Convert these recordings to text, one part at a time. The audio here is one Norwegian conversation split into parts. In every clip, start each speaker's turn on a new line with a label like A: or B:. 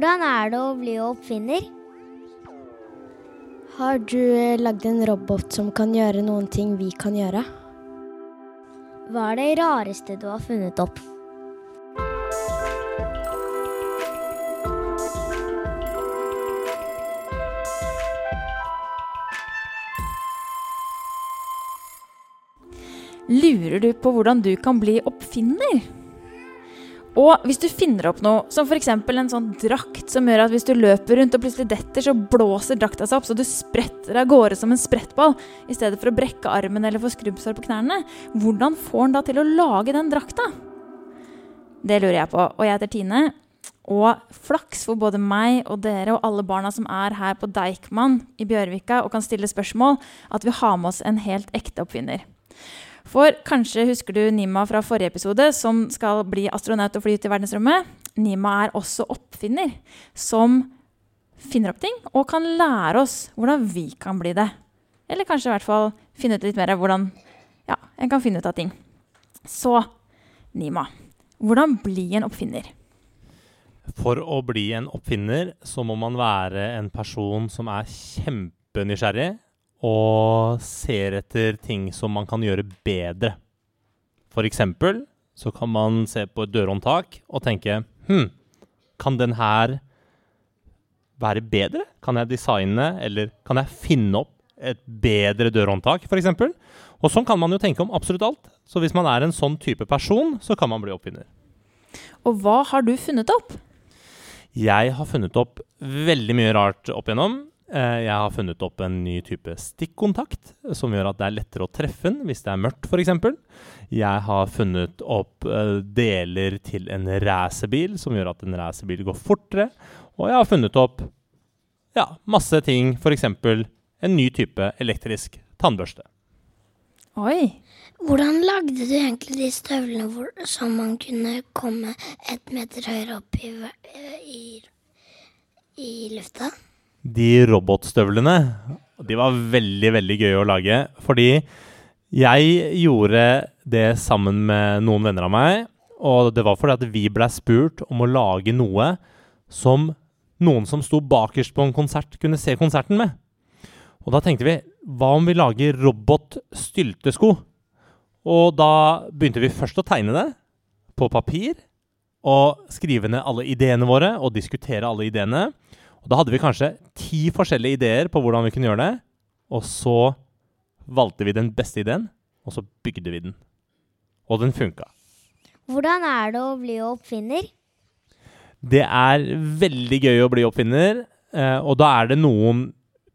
A: Hvordan er det å bli oppfinner?
B: Har du eh, lagd en robot som kan gjøre noen ting vi kan gjøre?
A: Hva er det rareste du har funnet opp?
C: Lurer du på hvordan du kan bli oppfinner? Og hvis du finner opp noe, som f.eks. en sånn drakt som gjør at hvis du løper rundt og plutselig detter, så blåser drakta seg opp så du spretter av gårde som en sprettball, i stedet for å brekke armen eller få skrubbsår på knærne, hvordan får han da til å lage den drakta? Det lurer jeg på. Og jeg heter Tine. Og flaks for både meg og dere og alle barna som er her på Deichman i Bjørvika og kan stille spørsmål, at vi har med oss en helt ekte oppfinner. For kanskje husker du Nima fra forrige episode, som skal bli astronaut og fly ut i verdensrommet. Nima er også oppfinner, som finner opp ting og kan lære oss hvordan vi kan bli det. Eller kanskje i hvert fall finne ut litt mer av hvordan ja, en kan finne ut av ting. Så Nima, hvordan bli en oppfinner?
D: For å bli en oppfinner så må man være en person som er kjempenysgjerrig og ser etter ting som man kan gjøre bedre. For eksempel så kan man se på et dørhåndtak og tenke Hm, kan den her være bedre? Kan jeg designe, eller kan jeg finne opp et bedre dørhåndtak, f.eks.? Og sånn kan man jo tenke om absolutt alt. Så hvis man er en sånn type person, så kan man bli oppfinner.
C: Og hva har du funnet opp?
D: Jeg har funnet opp veldig mye rart opp igjennom. Eh, jeg har funnet opp en ny type stikkontakt, som gjør at det er lettere å treffe den hvis det er mørkt, f.eks. Jeg har funnet opp uh, deler til en racerbil, som gjør at en racerbil går fortere. Og jeg har funnet opp ja, masse ting, f.eks. en ny type elektrisk tannbørste.
C: Oi.
E: Hvordan lagde du egentlig de støvlene hvor, som man kunne komme et meter høyere opp i, i, i lufta?
D: De robotstøvlene, de var veldig, veldig gøy å lage. Fordi jeg gjorde det sammen med noen venner av meg. Og det var fordi at vi ble spurt om å lage noe som noen som sto bakerst på en konsert, kunne se konserten med. Og da tenkte vi hva om vi lager robotstyltesko? Og da begynte vi først å tegne det på papir. Og skrive ned alle ideene våre og diskutere alle ideene. Og da hadde vi kanskje ti forskjellige ideer på hvordan vi kunne gjøre det. Og så valgte vi den beste ideen, og så bygde vi den. Og den funka.
A: Hvordan er det å bli oppfinner?
D: Det er veldig gøy å bli oppfinner, eh, og da er det noen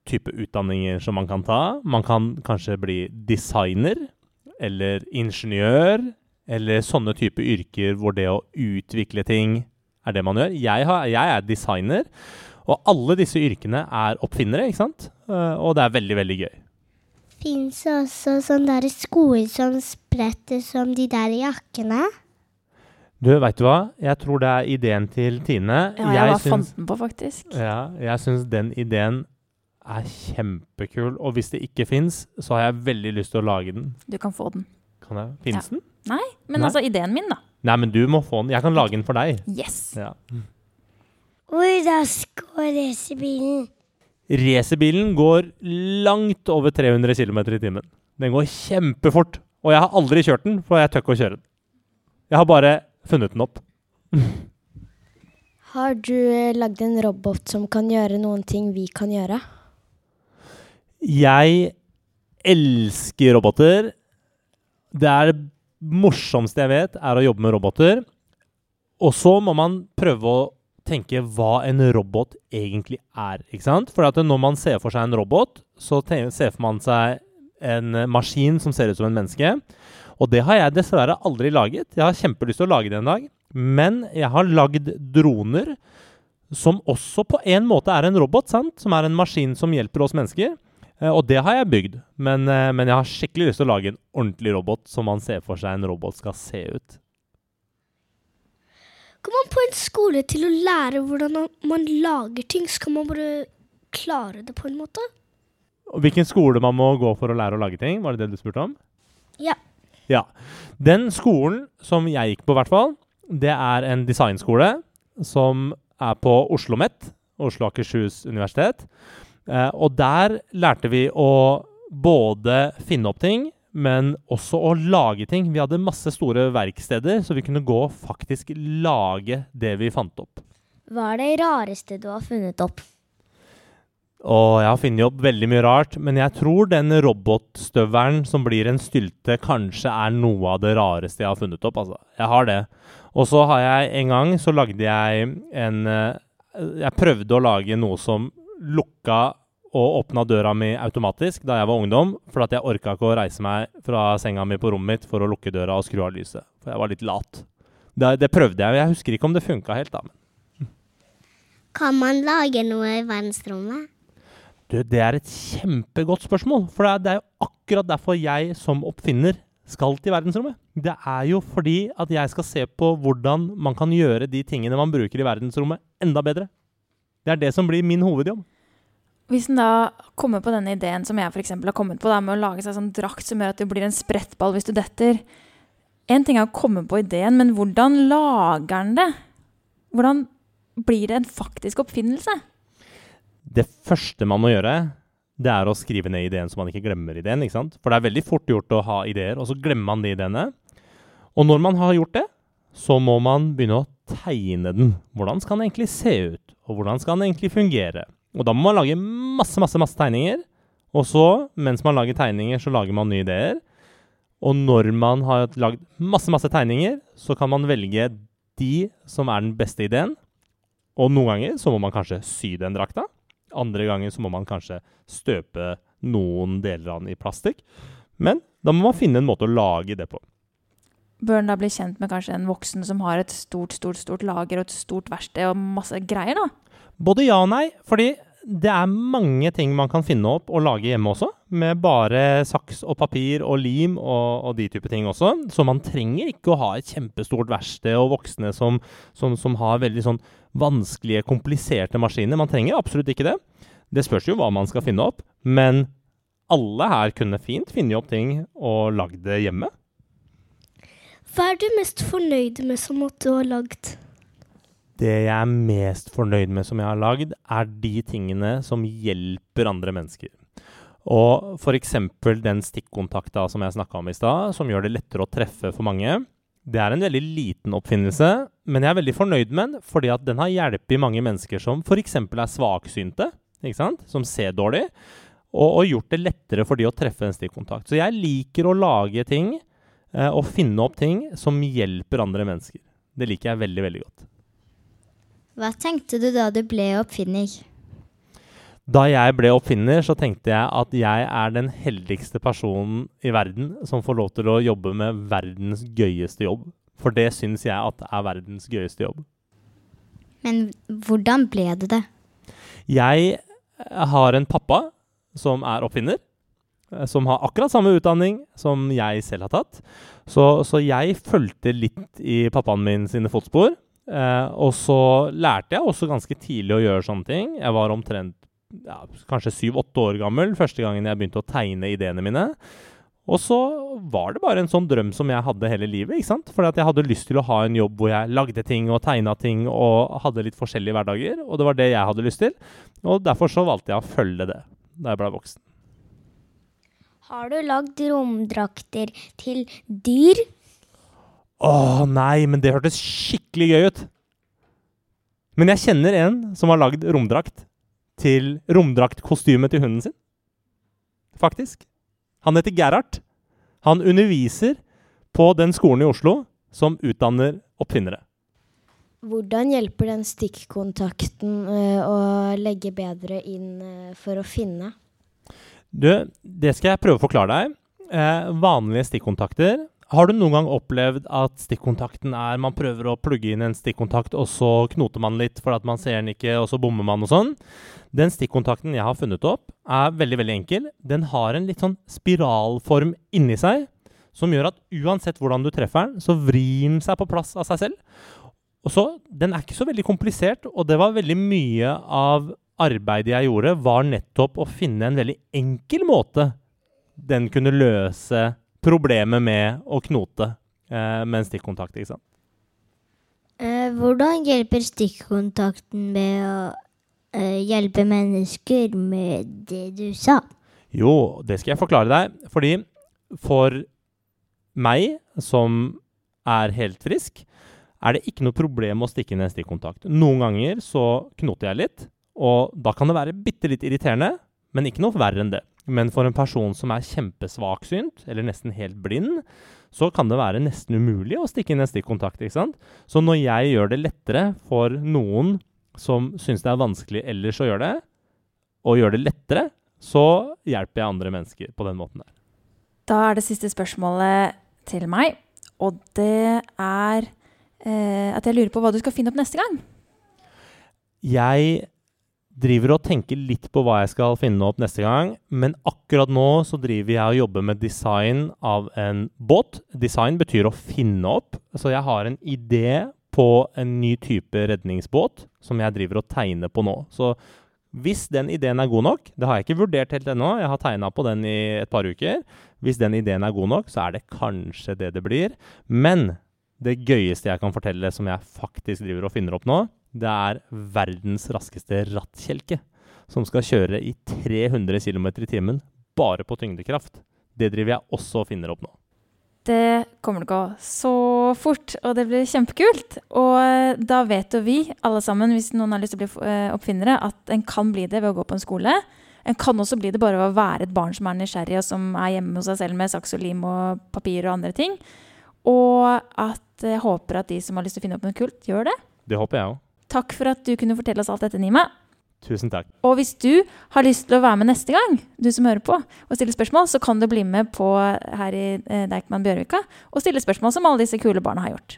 D: type utdanninger som man kan ta. Man kan kanskje bli designer eller ingeniør, eller sånne type yrker hvor det å utvikle ting er det man gjør. Jeg, har, jeg er designer, og alle disse yrkene er oppfinnere, ikke sant? Uh, og det er veldig, veldig gøy.
E: Fins det også sånne der skoer som spretter som de der jakkene?
D: Du, veit du hva? Jeg tror det er ideen til Tine.
C: Ja, jeg, jeg bare fant den på, faktisk.
D: Ja, jeg syns den ideen er kjempekul. Og hvis det ikke fins, så har jeg veldig lyst til å lage den.
C: Du kan få den.
D: Kan jeg? Fins ja. den?
C: Nei, men Nei? altså ideen min, da.
D: Nei, men du må få den. Jeg kan lage den for deg.
C: Yes.
D: Ja.
E: Hvor raskt går racerbilen?
D: Racerbilen går langt over 300 km i timen. Den går kjempefort. Og jeg har aldri kjørt den, for jeg tør ikke å kjøre den. Jeg har bare funnet den opp.
B: har du eh, lagd en robot som kan gjøre noen ting vi kan gjøre?
D: Jeg elsker roboter. Det er det morsomste jeg vet, er å jobbe med roboter. Og så må man prøve å tenke hva en robot egentlig er. ikke sant? For når man ser for seg en robot, så ser man seg en maskin som ser ut som en menneske. Og det har jeg dessverre aldri laget. Jeg har kjempelyst til å lage det en dag. Men jeg har lagd droner som også på en måte er en robot, sant? som er en maskin som hjelper oss mennesker. Eh, og det har jeg bygd. Men, eh, men jeg har skikkelig lyst til å lage en ordentlig robot som man ser for seg en robot skal se ut.
E: Går man på en skole til å lære hvordan man lager ting, så kan man bare klare det på en måte.
D: Og hvilken skole man må gå for å lære å lage ting? Var det det du spurte om?
E: Ja.
D: Ja. Den skolen som jeg gikk på, hvert fall, det er en designskole som er på Oslo OsloMet, Oslo Akershus universitet. Eh, og der lærte vi å både finne opp ting, men også å lage ting. Vi hadde masse store verksteder, så vi kunne gå og faktisk lage det vi fant opp.
A: Hva er det rareste du har funnet opp?
D: Og jeg har funnet opp veldig mye rart, men jeg tror den robotstøvelen som blir en stylte, kanskje er noe av det rareste jeg har funnet opp. Altså. Jeg har det. Og så har jeg en gang så lagde jeg en eh, Jeg prøvde å lage noe som lukka og åpna døra mi automatisk da jeg var ungdom, for at jeg orka ikke å reise meg fra senga mi på rommet mitt for å lukke døra og skru av lyset. For jeg var litt lat. Det, det prøvde jeg, jeg husker ikke om det funka helt, da.
E: Kan man lage noe i verdensrommet?
D: Du, det er et kjempegodt spørsmål. For det er, det er jo akkurat derfor jeg som oppfinner skal til verdensrommet. Det er jo fordi at jeg skal se på hvordan man kan gjøre de tingene man bruker i verdensrommet, enda bedre. Det er det som blir min hovedjobb.
C: Hvis en da kommer på denne ideen som jeg for har kommet på, da, med å lage seg sånn drakt som gjør at det blir en sprettball hvis du detter En ting er å komme på ideen, men hvordan lager en det? Hvordan blir det en faktisk oppfinnelse?
D: Det første man må gjøre, det er å skrive ned ideen så man ikke glemmer ideen. ikke sant? For det er veldig fort gjort å ha ideer, og så glemmer man de ideene. Og når man har gjort det, så må man begynne å tegne den. Hvordan skal den egentlig se ut? Og hvordan skal den egentlig fungere? Og da må man lage masse, masse, masse tegninger. Og så, mens man lager tegninger, så lager man nye ideer. Og når man har lagd masse, masse tegninger, så kan man velge de som er den beste ideen. Og noen ganger så må man kanskje sy den drakta. Andre ganger så må man kanskje støpe noen deler av den i plastikk. Men da må man finne en måte å lage det på.
C: Bør en da bli kjent med kanskje en voksen som har et stort, stort, stort lager og et stort verksted og masse greier, da?
D: Både ja og nei. Fordi det er mange ting man kan finne opp og lage hjemme også. Med bare saks og papir og lim og, og de type ting også. Så man trenger ikke å ha et kjempestort verksted og voksne som, som, som, har veldig sånn vanskelige, kompliserte maskiner. Man trenger absolutt ikke det. Det spørs jo hva man skal finne opp. Men alle her kunne fint funnet opp ting og lagd det hjemme.
E: Hva er du mest fornøyd med som måtte ha lagd?
D: Det jeg er mest fornøyd med som jeg har lagd, er de tingene som hjelper andre mennesker. Og f.eks. den stikkontakta som jeg snakka om i stad, som gjør det lettere å treffe for mange. Det er en veldig liten oppfinnelse, men jeg er veldig fornøyd med den fordi at den har hjulpet mange mennesker som f.eks. er svaksynte, som ser dårlig, og, og, gjort det lettere for de å treffe en stikkontakt. Så jeg liker å lage ting eh, og finne opp ting som hjelper andre mennesker. Det liker jeg veldig, veldig godt.
B: Hva tenkte du da du ble oppfinner?
D: Da jeg ble oppfinner, så tenkte jeg at jeg er den heldigste personen i verden som får lov til å jobbe med verdens gøyeste jobb. For det syns jeg at er verdens gøyeste jobb.
B: Men hvordan ble det det?
D: Jeg har en pappa som er oppfinner. Som har akkurat samme utdanning som jeg selv har tatt. Så, så jeg fulgte litt i pappaen min sine fotspor. Eh, og så lærte jeg også ganske tidlig å gjøre sånne ting. Jeg var omtrent ja, kanskje syv-åtte år gammel første gangen jeg begynte å tegne ideene mine. Og så var det bare en sånn drøm som jeg hadde hele livet. ikke sant? Fordi at jeg hadde lyst til å ha en jobb hvor jeg lagde ting og tegna ting og hadde litt forskjellige hverdager. Og det var det jeg hadde lyst til. Og derfor så valgte jeg å følge det da jeg ble voksen.
A: Har du lagd romdrakter til dyr?
D: Å nei, men det hørtes skikkelig gøy ut. Men jeg kjenner en som har lagd romdrakt til romdraktkostyme til hunden sin. Faktisk. Han heter Gerhard. Han underviser på den skolen i Oslo som utdanner oppfinnere.
B: Hvordan hjelper den stikkontakten uh, å legge bedre inn uh, for å finne?
D: Du, det skal jeg prøve å forklare deg. Eh, vanlige stikkontakter har du noen gang opplevd at stikkontakten er Man prøver å plugge inn en stikkontakt, og så knoter man litt for at man ser den ikke, og så bommer man og sånn? Den stikkontakten jeg har funnet opp, er veldig veldig enkel. Den har en litt sånn spiralform inni seg som gjør at uansett hvordan du treffer den, så vrir den seg på plass av seg selv. Og så, Den er ikke så veldig komplisert, og det var veldig mye av arbeidet jeg gjorde, var nettopp å finne en veldig enkel måte den kunne løse problemet med å knote eh, med en stikkontakt. ikke sant?
A: Eh, hvordan hjelper stikkontakten med å eh, hjelpe mennesker med det du sa?
D: Jo, det skal jeg forklare deg. Fordi for meg, som er helt frisk, er det ikke noe problem å stikke en stikkontakt. Noen ganger så knoter jeg litt, og da kan det være bitte litt irriterende, men ikke noe verre enn det. Men for en person som er kjempesvaksynt, eller nesten helt blind, så kan det være nesten umulig å stikke inn en stikkontakt. ikke sant? Så når jeg gjør det lettere for noen som syns det er vanskelig ellers å gjøre det, og gjør det lettere, så hjelper jeg andre mennesker på den måten der.
C: Da er det siste spørsmålet til meg, og det er eh, at jeg lurer på hva du skal finne opp neste gang.
D: Jeg driver og tenker litt på hva jeg skal finne opp neste gang, men akkurat nå så driver jeg og jobber med design av en båt. Design betyr å finne opp, så jeg har en idé på en ny type redningsbåt som jeg driver og tegner på nå. Så hvis den ideen er god nok, det har jeg ikke vurdert helt ennå, jeg har tegna på den i et par uker. Hvis den ideen er god nok, så er det kanskje det det blir. Men det gøyeste jeg kan fortelle som jeg faktisk driver og finner opp nå, det er verdens raskeste rattkjelke. Som skal kjøre i 300 km i timen bare på tyngdekraft. Det driver jeg også og finner opp nå.
C: Det kommer til å gå så fort, og det blir kjempekult. Og eh, da vet jo vi, alle sammen, hvis noen har lyst til å bli eh, oppfinnere, at en kan bli det ved å gå på en skole. En kan også bli det bare ved å være et barn som er nysgjerrig, og som er hjemme hos seg selv med saks og lim og papir og andre ting. Og at jeg håper at de som har lyst til å finne opp noe kult, gjør det.
D: Det håper jeg òg.
C: Takk for at du kunne fortelle oss alt dette, Nima.
D: Tusen takk.
C: Og hvis du har lyst til å være med neste gang, du som hører på, og stille spørsmål, så kan du bli med på her i eh, Deichman Bjørvika og stille spørsmål som alle disse kule barna har gjort.